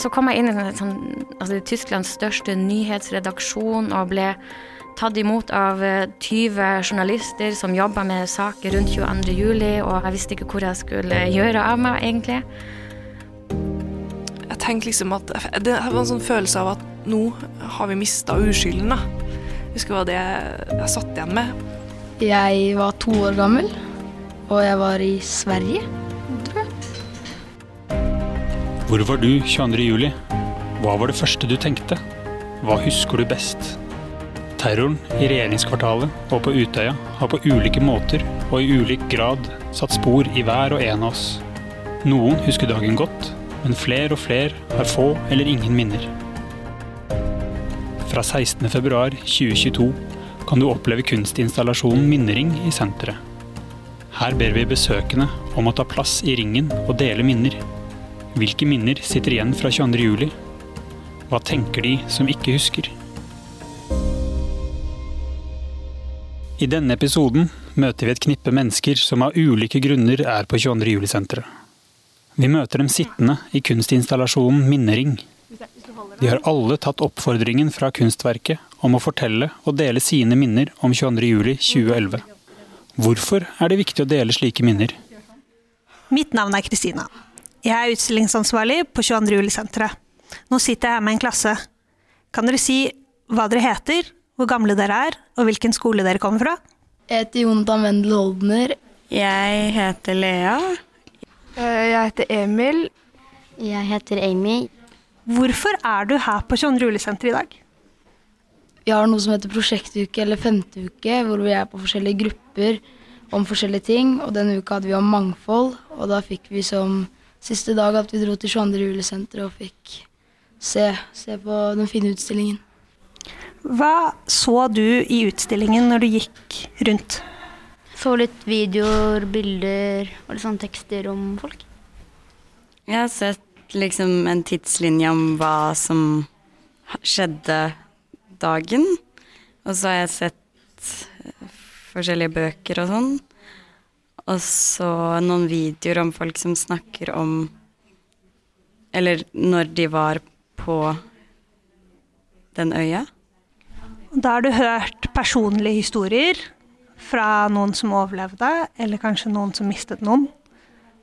Så kom jeg inn i sånn, altså, Tysklands største nyhetsredaksjon og ble tatt imot av 20 eh, journalister som jobba med saker rundt 22. juli, og jeg visste ikke hvor jeg skulle gjøre av meg, egentlig. Jeg tenkte liksom at Det var en sånn følelse av at nå har vi mista uskylden, da. Jeg husker hva det jeg satt igjen med. Jeg var to år gammel, og jeg var i Sverige. Hvor var du 22. juli? Hva var det første du tenkte? Hva husker du best? Terroren i regjeringskvartalet og på Utøya har på ulike måter og i ulik grad satt spor i hver og en av oss. Noen husker dagen godt, men flere og flere har få eller ingen minner. Fra 16.2.2022 kan du oppleve kunstinstallasjonen Minnering i senteret. Her ber vi besøkende om å ta plass i ringen og dele minner. Hvilke minner sitter igjen fra 22.07? Hva tenker de som ikke husker? I denne episoden møter vi et knippe mennesker som av ulike grunner er på 22. juli-senteret. Vi møter dem sittende i kunstinstallasjonen Minnering. De har alle tatt oppfordringen fra kunstverket om å fortelle og dele sine minner om 22. juli 2011. Hvorfor er det viktig å dele slike minner? Mitt navn er Kristina. Jeg er utstillingsansvarlig på 22. juli-senteret. Nå sitter jeg her med en klasse. Kan dere si hva dere heter, hvor gamle dere er, og hvilken skole dere kommer fra. Jeg heter Jonathan Wendel Holdner. Jeg heter Lea. Eh, jeg heter Emil. Jeg heter Amy. Hvorfor er du her på 22. juli-senteret i dag? Vi har noe som heter prosjektuke eller femteuke, hvor vi er på forskjellige grupper om forskjellige ting. Og denne uka hadde vi om mangfold, og da fikk vi som siste dag at vi dro til 22. juli-senteret og fikk se, se på den fine utstillingen. Hva så du i utstillingen når du gikk rundt? Så litt videoer, bilder og litt sånn tekster om folk. Jeg har sett liksom en tidslinje om hva som skjedde dagen. Og så har jeg sett eh, forskjellige bøker og sånn. Og så noen videoer om folk som snakker om Eller når de var på den øya. Da har du hørt personlige historier fra noen som overlevde, eller kanskje noen som mistet noen.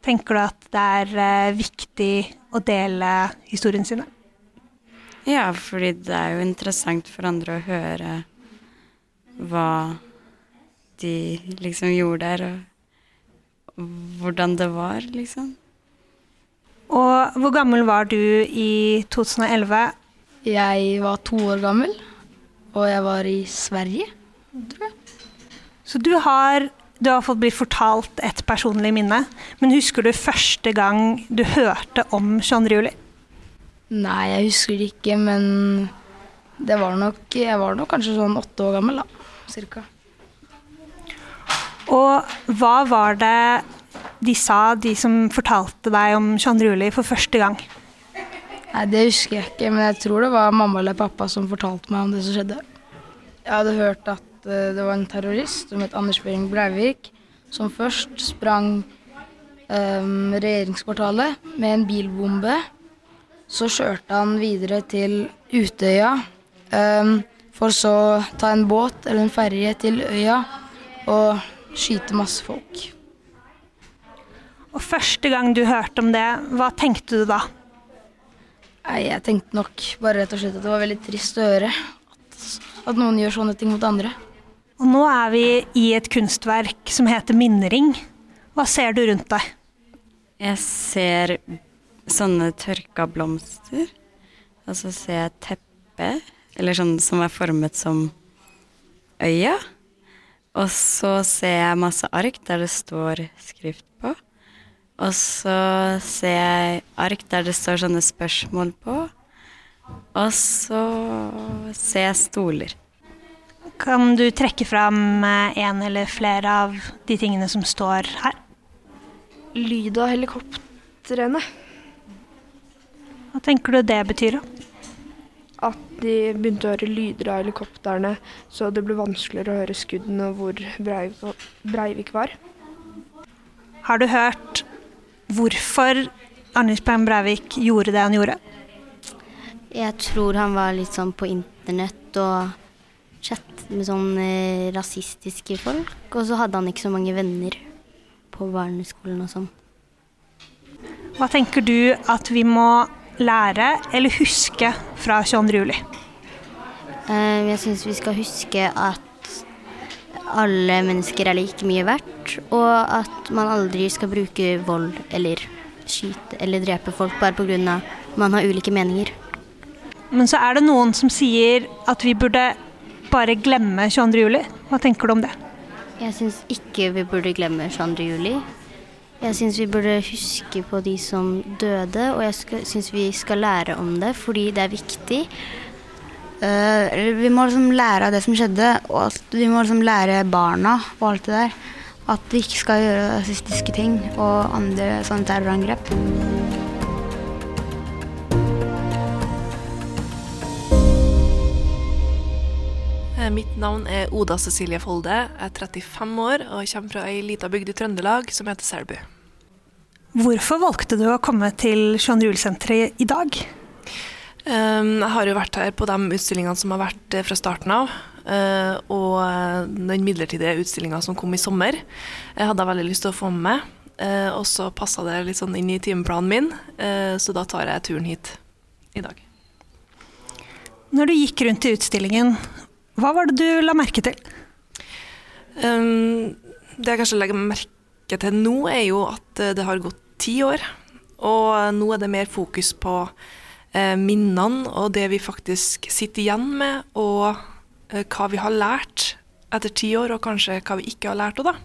Tenker du at det er eh, viktig å dele historien sine? Ja, fordi det er jo interessant for andre å høre hva de liksom gjorde der, og hvordan det var, liksom. Og hvor gammel var du i 2011? Jeg var to år gammel. Og jeg var i Sverige, tror jeg. Så du har, du har fått blitt fortalt et personlig minne. Men husker du første gang du hørte om 22. juli? Nei, jeg husker det ikke, men det var nok Jeg var nok kanskje sånn åtte år gammel, da. Cirka. Og hva var det de sa, de som fortalte deg om 22. juli for første gang? Nei, Det husker jeg ikke, men jeg tror det var mamma eller pappa som fortalte meg om det som skjedde. Jeg hadde hørt at uh, det var en terrorist som het Anders Behring Breivik, som først sprang um, regjeringskvartalet med en bilbombe. Så kjørte han videre til Utøya, um, for så ta en båt eller en ferje til øya og skyte masse folk. Og første gang du hørte om det, hva tenkte du da? Nei, Jeg tenkte nok bare rett og slett at det var veldig trist å høre at, at noen gjør sånne ting mot andre. Og nå er vi i et kunstverk som heter Minnering. Hva ser du rundt deg? Jeg ser sånne tørka blomster. Og så ser jeg teppe, eller sånn som er formet som øya. Og så ser jeg masse ark der det står skrift på. Og så ser jeg ark der det står sånne spørsmål på. Og så ser jeg stoler. Kan du trekke fram eh, en eller flere av de tingene som står her? Lyd av helikoptrene. Hva tenker du det betyr? At de begynte å høre lyder av helikoptrene, så det ble vanskeligere å høre skuddene hvor Breivik var. Har du hørt hvorfor Anders Behn Breivik gjorde det han gjorde? Jeg tror han var litt sånn på internett og chat med sånn eh, rasistiske folk. Og så hadde han ikke så mange venner på barneskolen og sånn. Hva tenker du at vi må lære eller huske fra 22. juli? Eh, Jeg syns vi skal huske at alle mennesker er like mye verdt, og at man aldri skal bruke vold eller skyte eller drepe folk bare pga. man har ulike meninger. Men så er det noen som sier at vi burde bare glemme 22. juli. Hva tenker du om det? Jeg syns ikke vi burde glemme 22. juli. Jeg syns vi burde huske på de som døde, og jeg syns vi skal lære om det fordi det er viktig. Uh, vi må liksom lære av det som skjedde, og vi må liksom lære barna og alt det der. At vi ikke skal gjøre rasistiske ting og andre sånne terrorangrep. Mitt navn er Oda Cecilie Folde. Jeg er 35 år og kommer fra ei lita bygd i Trøndelag som heter Selbu. Hvorfor valgte du å komme til 22. juli-senteret i dag? Um, Jeg har jo vært her på de utstillingene som har vært eh, fra starten av. eh, Og eh, den midlertidige utstillinga som kom i sommer, jeg hadde jeg veldig lyst til å få med meg. Eh, Og så passa det litt sånn inn i timeplanen min, eh, så da tar jeg turen hit i dag. Når du gikk rundt i utstillingen, hva var det du la merke til? Um, det jeg kanskje legger merke til nå, er jo at eh, det har gått ti år. Og nå er det mer fokus på eh, minnene og det vi faktisk sitter igjen med, og eh, hva vi har lært etter ti år, og kanskje hva vi ikke har lært òg, da.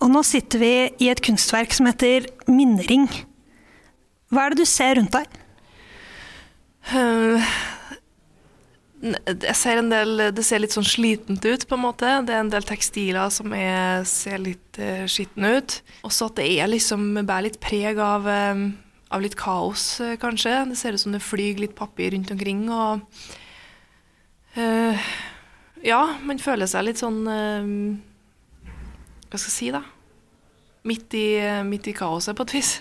Og nå sitter vi i et kunstverk som heter Minnering. Hva er det du ser rundt deg? N- Jeg ser en del, Det ser litt sånn slitent ut, på en måte. Det er en del tekstiler som er, ser litt uh, skitne ut. Også at det er liksom bærer litt preg av, eh, av litt kaos, uh, kanskje. Det ser ut som det flyr litt papir rundt omkring. og uh, Ja, man føler seg litt sånn eh, Hva skal jeg si, da? Midt i, midt i kaoset, på et vis.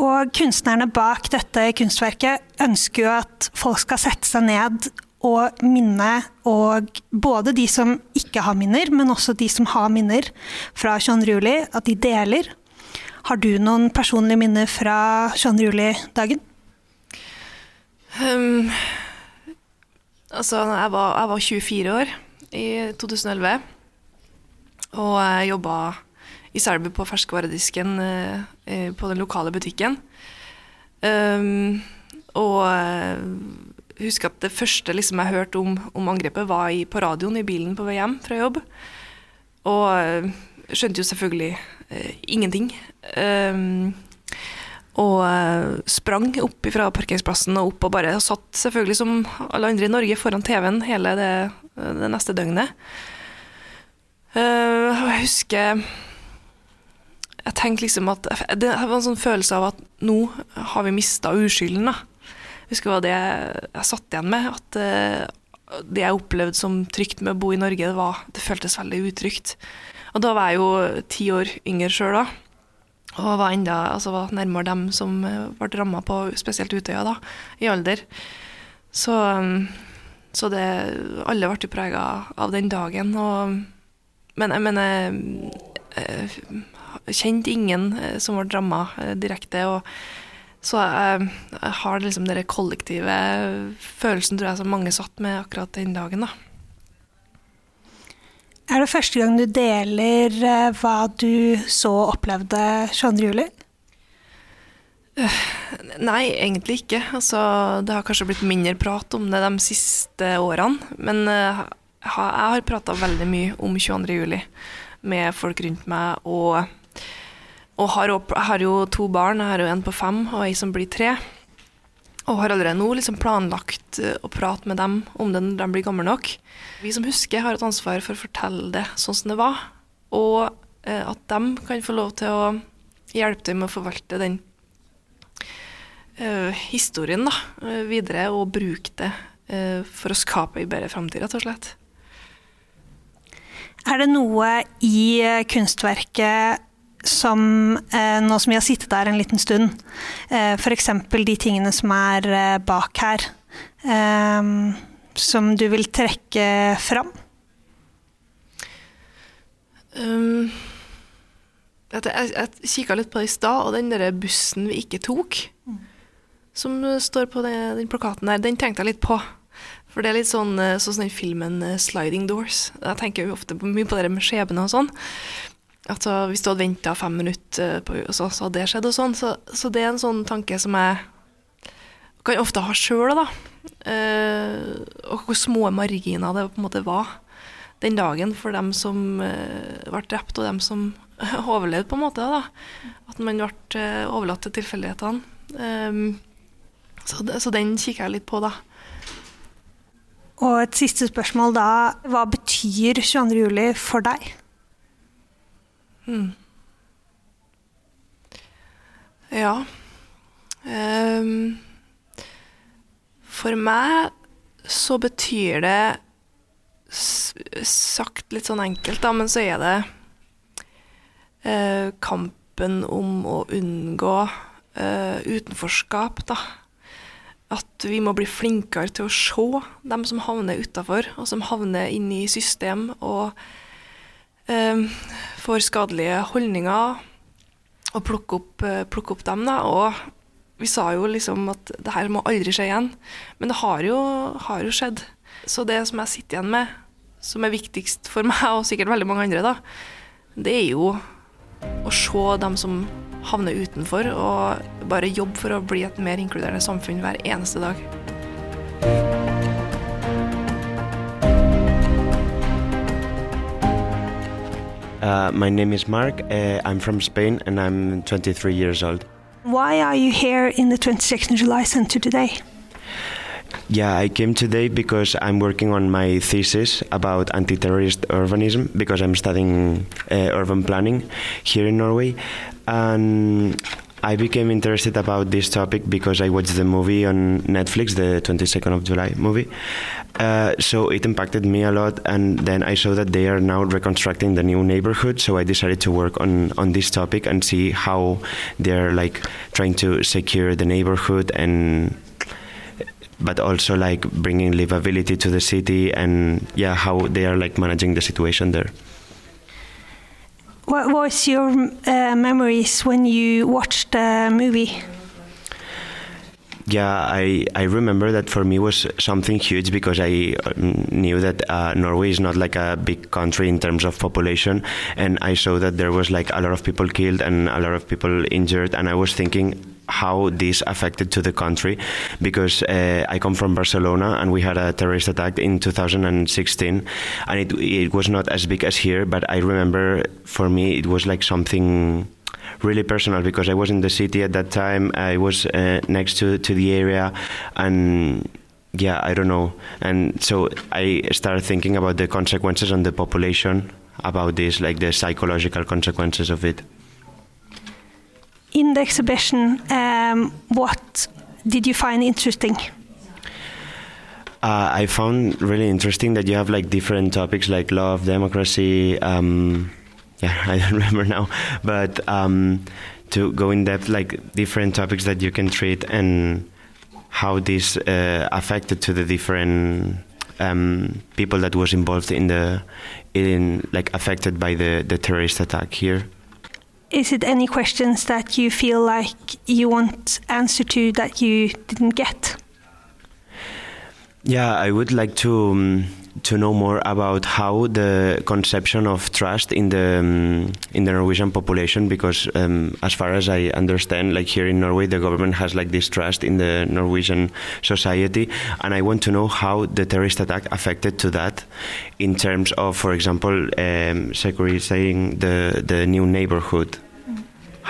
Og kunstnerne bak dette kunstverket ønsker jo at folk skal sette seg ned og minne, og både de som ikke har minner, men også de som har minner fra 22. juli, at de deler. Har du noen personlige minner fra 22. juli-dagen? Um, altså, jeg var, jeg var 24 år i 2011, og jeg jobba i Selbu på ferskvaredisken eh, på den lokale butikken. Um, og eh, husker at det første liksom, jeg hørte om, om angrepet, var i, på radioen i bilen på vei hjem fra jobb. Og eh, skjønte jo selvfølgelig uh, ingenting. Um, og eh, sprang opp fra parkeringsplassen og opp og bare satt selvfølgelig som alle andre i Norge foran TV-en hele det, det neste døgnet. Uh, og jeg husker Jeg tenkte liksom at Det var en sånn følelse av at nå har vi mista uskylden. da. Jeg husker hva det jeg satt igjen med. At eh, det jeg opplevde som trygt med å bo i Norge, det, var, det føltes veldig utrygt. Og da var jeg jo ti år yngre sjøl da. Og var enda altså var nærmere dem som eh, ble ramma på spesielt Utøya da, i alder. Så, um, så det Alle ble jo prega av den dagen. Og, men jeg mener eh, Kjente ingen eh, som ble ramma direkte. og så jeg, jeg har liksom den kollektive følelsen tror jeg som mange satt med akkurat den dagen. da. Er det første gang du deler eh, hva du så opplevde 22. juli? Nei, egentlig ikke. Altså, det har kanskje blitt mindre prat om det de siste årene. Men eh, jeg har prata veldig mye om 22. juli med folk rundt meg. Og, og har, opp- har jo to barn. Jeg har jo en på fem og ei som blir tre. Og har allerede nå liksom planlagt eh, å prate med dem om det når de blir gamle nok. Vi som husker, har et ansvar for å fortelle det sånn som det var. Og eh, at de kan få lov til å hjelpe til med å forvalte den eh, historien da, eh, videre og bruke det eh, for å skape ei bedre framtid, rett og slett. Er det noe i eh, kunstverket som eh, nå som vi har sittet der en liten stund, eh, f.eks. de tingene som er eh, bak her, eh, som du vil trekke fram? Um, jeg jeg, kikka litt på det i stad, og den der bussen vi ikke tok, som står på den, den plakaten der, den tenkte jeg litt på. For det er litt sånn sånn den filmen 'Sliding Doors'. Jeg tenker jo ofte på, mye på det med skjebne og sånn. Altså, hvis du hadde venta fem minutter, på, så, så hadde det skjedd og sånn. Så, så, det er en sånn tanke som jeg kan ofte ha sjøl, da. Uh, og hvor små marginer det på en måte var den dagen for dem som uh, ble drept, og dem som overlevde, på en måte. da. At man ble eh, overlatt til tilfeldighetene. Um, så, så, den kikker jeg litt på, da. Og et siste spørsmål da. Hva betyr 22. juli for deg? Hmm. Ja um, For meg så betyr det sagt litt sånn enkelt, da, men så er det uh, kampen om å unngå uh, utenforskap, da. At vi må bli flinkere til å se dem som havner utafor, og som havner inn i system og får skadelige holdninger, og plukke opp, eh, plukke opp dem, da. Og vi sa jo liksom at det her må aldri skje igjen, men det har jo, har jo skjedd. Så det som jeg sitter igjen med, som er viktigst for meg, og sikkert veldig mange andre, da, det er jo å se dem som havner utenfor, og bare jobbe for å bli et mer inkluderende samfunn hver eneste dag. Uh, my name is Mark. Uh, I'm from Spain and I'm 23 years old. Why are you here in the 22nd July Center today? Yeah, I came today because I'm working on my thesis about anti terrorist urbanism because I'm studying uh, urban planning here in Norway. And I became interested about this topic because I watched the movie on Netflix, the 22nd of July movie. Uh, so it impacted me a lot, and then I saw that they are now reconstructing the new neighborhood. So I decided to work on on this topic and see how they're like trying to secure the neighborhood and but also like bringing livability to the city and yeah how they are like managing the situation there what was your uh, memories when you watched the movie yeah, I, I remember that for me was something huge because I um, knew that uh, Norway is not like a big country in terms of population, and I saw that there was like a lot of people killed and a lot of people injured, and I was thinking how this affected to the country because uh, I come from Barcelona and we had a terrorist attack in 2016 and it, it was not as big as here but I remember for me it was like something really personal because I was in the city at that time I was uh, next to, to the area and yeah I don't know and so I started thinking about the consequences on the population about this like the psychological consequences of it in the exhibition, um, what did you find interesting? Uh, I found really interesting that you have like different topics like love, democracy. Um, yeah, I don't remember now, but um, to go in depth, like different topics that you can treat and how this uh, affected to the different um, people that was involved in the in like affected by the the terrorist attack here is it any questions that you feel like you want answer to that you didn't get? Yeah, I would like to um, to know more about how the conception of trust in the um, in the Norwegian population, because um, as far as I understand, like here in Norway, the government has like this trust in the Norwegian society, and I want to know how the terrorist attack affected to that, in terms of, for example, um, securing the the new neighborhood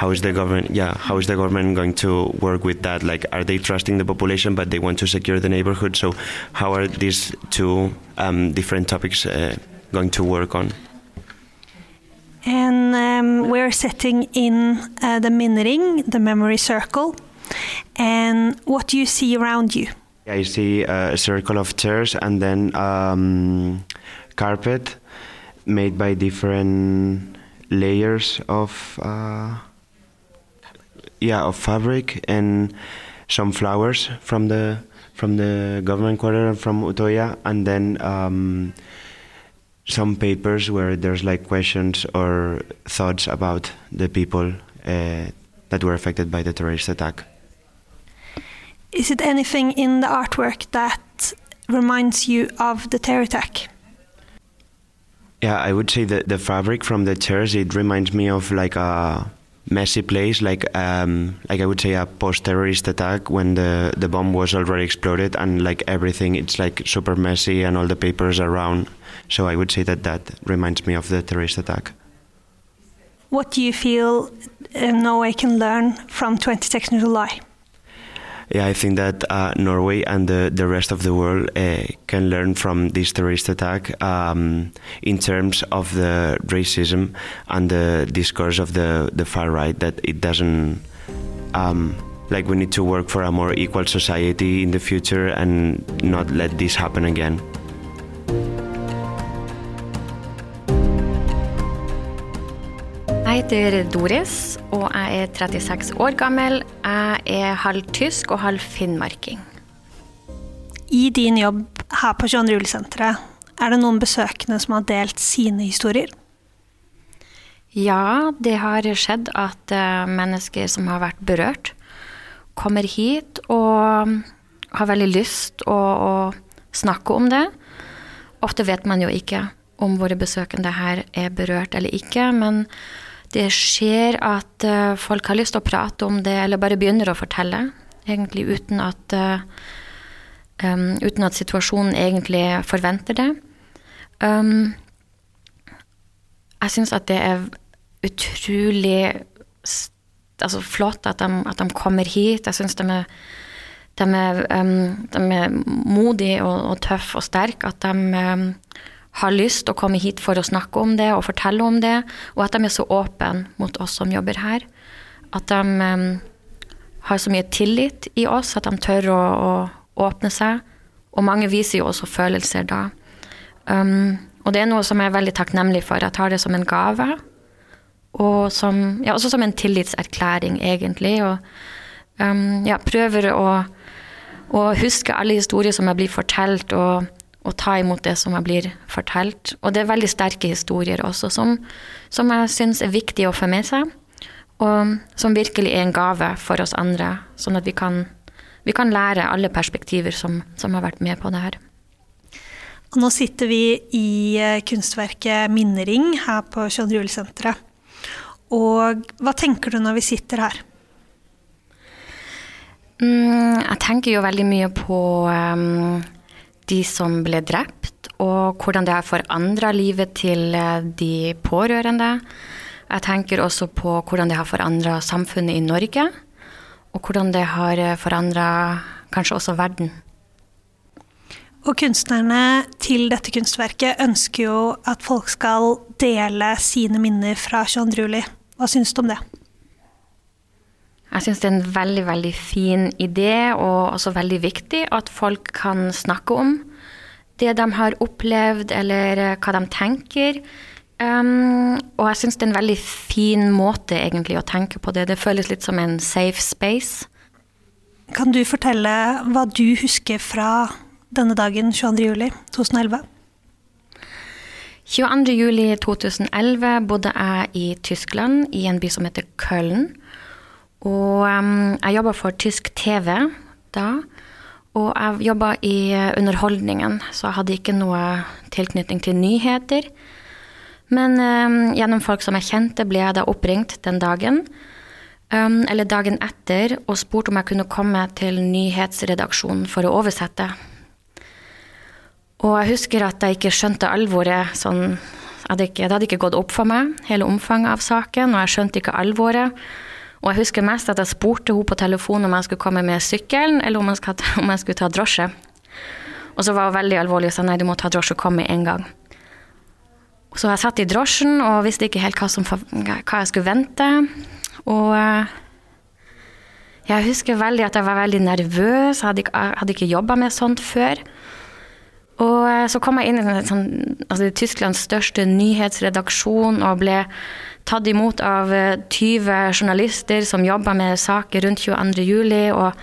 how is the government yeah how is the government going to work with that like are they trusting the population but they want to secure the neighborhood so how are these two um, different topics uh, going to work on and um, we're setting in uh, the Minring, the memory circle. And what do you see around you? I see a circle of chairs and then um, carpet made by different layers of uh, yeah of fabric and some flowers from the from the government quarter and from Utoya, and then um, some papers where there's like questions or thoughts about the people uh, that were affected by the terrorist attack. Is it anything in the artwork that reminds you of the terror attack? Yeah, I would say that the fabric from the chairs it reminds me of like a messy place, like um, like I would say a post-terrorist attack when the the bomb was already exploded and like everything it's like super messy and all the papers around. So I would say that that reminds me of the terrorist attack. What do you feel uh, Norway can learn from 20 Seconds to July? Yeah, I think that uh, Norway and the, the rest of the world uh, can learn from this terrorist attack um, in terms of the racism and the discourse of the, the far right, that it doesn't. Um, like, we need to work for a more equal society in the future and not let this happen again. Jeg heter Doris, og jeg er 36 år gammel. Jeg er halv tysk og halv finnmarking. I din jobb her på 22. juli-senteret, er det noen besøkende som har delt sine historier? Ja, det har skjedd at uh, mennesker som har vært berørt, kommer hit og har veldig lyst å, å snakke om det. Ofte vet man jo ikke om våre besøkende her er berørt eller ikke, men det skjer at uh, folk har lyst til å prate om det, eller bare begynner å fortelle. Egentlig uten at, um, uten at situasjonen egentlig forventer det. Um, jeg syns at det er utrolig altså, flott at de, at de, kommer hit. Jeg syns de er, de er, um, de er modige og, og tøffe og sterke. At de har lyst å komme hit for å snakke om det og fortelle om det, og at de er så åpne mot oss som jobber her. At de um, har så mye tillit i oss at de tør å, å, åpne seg. Og mange viser jo også følelser da. Um, og det er noe som jeg er veldig takknemlig for. Jeg tar det som en gave. Og som, ja, også som en tillitserklæring, egentlig. Og um, ja, prøver å, å huske alle historier som jeg blir fortalt. og og ta imot det som jeg blir fortalt. Og det er veldig sterke historier også, som, som jeg syns er viktig å få med seg. Og som virkelig er en gave for oss andre, sånn at vi kan, vi kan lære alle perspektiver som, som, har vært med på det her. Nå sitter vi i eh, kunstverket 'Minnering' her på John Rule-senteret. Og hva tenker du når vi sitter her? Mm, jeg tenker jo veldig mye på um, de som ble drept, og hvordan det har forandra livet til eh, de pårørende. Jeg tenker også på hvordan det har forandra samfunnet i Norge, og hvordan det har eh, forandra kanskje også verden. Og kunstnerne til dette kunstverket ønsker jo at folk skal dele sine minner fra 22. juli. Hva syns du om det? Jeg syns det er en veldig, veldig fin idé, og også veldig viktig at folk kan snakke om det de har opplevd, eller eh, hva de tenker. Um, og jeg syns det er en veldig fin måte egentlig å tenke på det. Det føles litt som en safe space. Kan du fortelle hva du husker fra denne dagen 22.07.2011? 22.07.2011 bodde jeg i Tyskland, i en by som heter Köln. Og um, jeg jobba for tysk TV da. Og jeg jobba i underholdningen, så jeg hadde ikke noe tilknytning til nyheter. Men um, gjennom folk som jeg kjente, ble jeg da oppringt den dagen. Um, eller dagen etter, og spurt om jeg kunne komme til nyhetsredaksjonen for å oversette. Og jeg husker at jeg ikke skjønte alvoret. Sånn, det hadde ikke gått opp for meg, hele omfanget av saken, og jeg skjønte ikke alvoret. Og jeg husker mest at jeg spurte henne på telefonen om jeg skulle komme med sykkelen, eller om jeg skulle, om jeg skulle ta drosje. Og så var hun veldig alvorlig og sa nei, du må ta drosje og komme med en gang. Så jeg satt i drosjen og visste ikke helt hva, som, hva jeg skulle vente. Og eh, jeg husker veldig at jeg var veldig nervøs, jeg hadde ikke, jeg ikke jobba med sånt før. Og eh, så kom jeg inn i sånn, altså Tysklands største nyhetsredaksjon og ble tatt imot av 20 eh, journalister som jobba med saker rundt 22. juli. og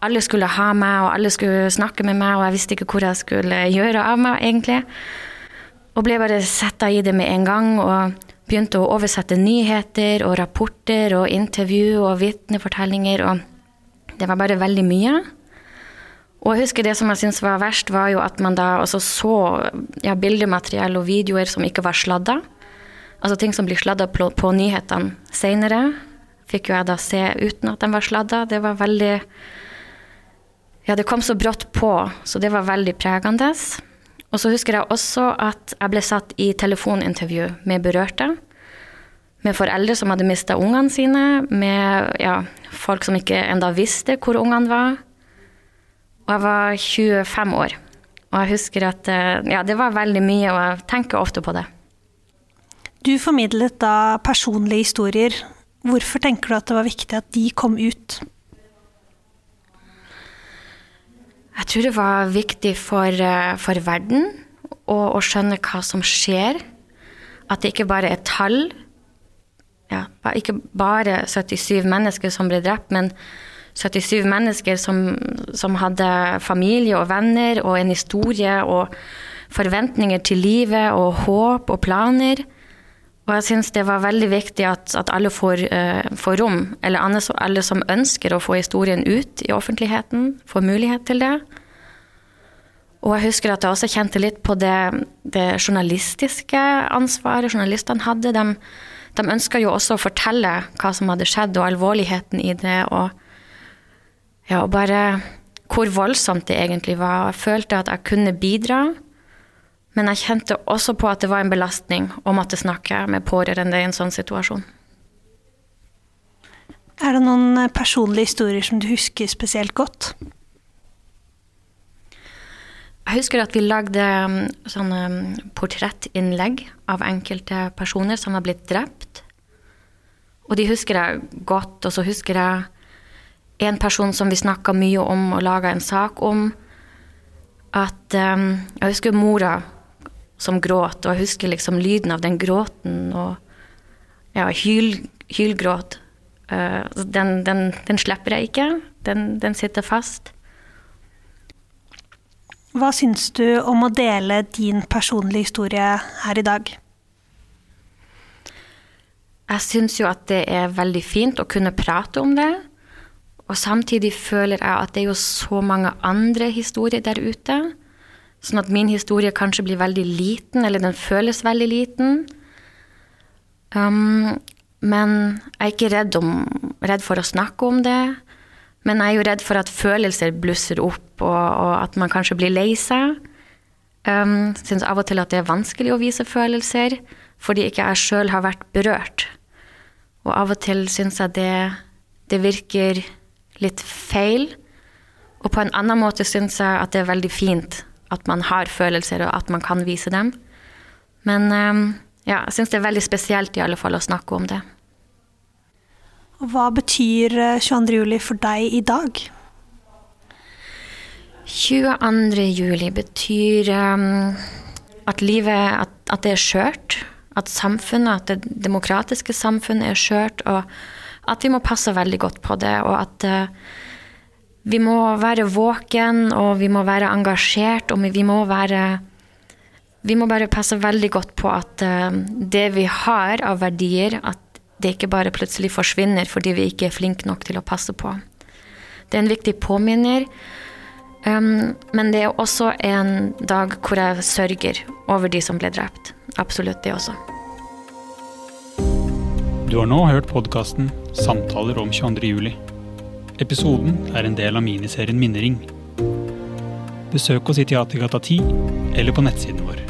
alle skulle ha meg, og alle skulle snakke med meg, og jeg visste ikke hvor jeg skulle gjøre av meg, egentlig. Og ble bare setta i det med en gang, og begynte å oversette nyheter og rapporter og intervju og vitnefortellinger, og det var bare veldig mye. Og jeg husker det som jeg syntes var verst, var jo at man da også så ja, bildemateriell og videoer som ikke var sladda. Altså ting som blir sladda på, på nyhetene seinere, fikk jo jeg da se uten at de var sladda. Det var veldig Ja, det kom så brått på, så det var veldig pregende. Og så husker jeg også at jeg ble satt i telefonintervju med berørte. Med foreldre som hadde mista ungene sine, med ja, folk som ikke enda visste hvor ungene var. Og jeg var 25 år. Og jeg husker at eh, ja, det var veldig mye, og jeg tenker ofte på det. Du formidlet da personlige historier. Hvorfor tenker du at det var viktig at de kom ut? Jeg tror det var viktig for, eh, for verden å, å, skjønne hva som skjer. At det ikke bare er tall. Ja, ikke bare 77 mennesker som ble drept, men 77 mennesker som, som hadde familie og venner og en historie og forventninger til livet og håp og planer. Og jeg syns det var veldig viktig at, at alle får, uh, får, rom, eller alle, alle, som ønsker å få historien ut i offentligheten, får mulighet til det. Og jeg husker at jeg også kjente litt på det, det journalistiske ansvaret journalistene hadde. De, de ønska jo også å fortelle hva som hadde skjedd, og alvorligheten i det. Og, ja, og bare hvor voldsomt det egentlig var. Jeg følte at jeg kunne bidra. Men jeg kjente også på at det var en belastning å måtte snakke med pårørende i en sånn situasjon. Er det noen eh, personlige historier som du husker spesielt godt? Jeg husker at vi lagde um, sånne um, portrettinnlegg av enkelte personer som var blitt drept. Og de husker jeg godt. Og så husker jeg en person som vi snakka mye om og laga en sak om. At um, Jeg husker mora som gråt, og jeg husker liksom lyden av den gråten og ja, hyl, hylgråt. Uh, den, den, den, slipper jeg ikke. Den, den, sitter fast. Hva syns du om å dele din personlige historie her i dag? Jeg syns jo at det er veldig fint å kunne prate om det. Og samtidig føler jeg at det er jo så mange andre historier der ute Sånn at min historie kanskje blir veldig liten, eller den føles veldig liten. Um, men jeg er ikke redd, om, redd, for å snakke om det. Men jeg er jo redd for at følelser blusser opp, og, og at man kanskje blir lei seg. Um, Syns av og til at det er vanskelig å vise følelser, fordi ikke jeg sjøl har vært berørt. Og av og til syns jeg det, det virker litt feil. Og på en annen måte syns jeg at det er veldig fint at man har følelser, og at man kan vise dem. Men ehm, ja, jeg syns det er veldig spesielt i alle fall å snakke om det. Hva betyr 22. Eh, juli for deg i dag? 22. juli betyr um, at livet at, at det er skjørt. At samfunnet, at det demokratiske samfunnet er skjørt, og at vi må passe veldig godt på det. Og at uh, vi må være våken, og vi må være engasjert, og vi må være Vi må bare passe veldig godt på at uh, det vi har av verdier, at det ikke bare plutselig forsvinner fordi vi ikke er flinke nok til å passe på. Det er en viktig påminner. Um, men det er også en dag hvor jeg sørger over de som ble drept. Absolutt det også. Du har nå hørt podkasten 'Samtaler om 22. juli'. Episoden er en del av miniserien Minnering. Besøk oss i Teatergata 10 eller på nettsiden vår.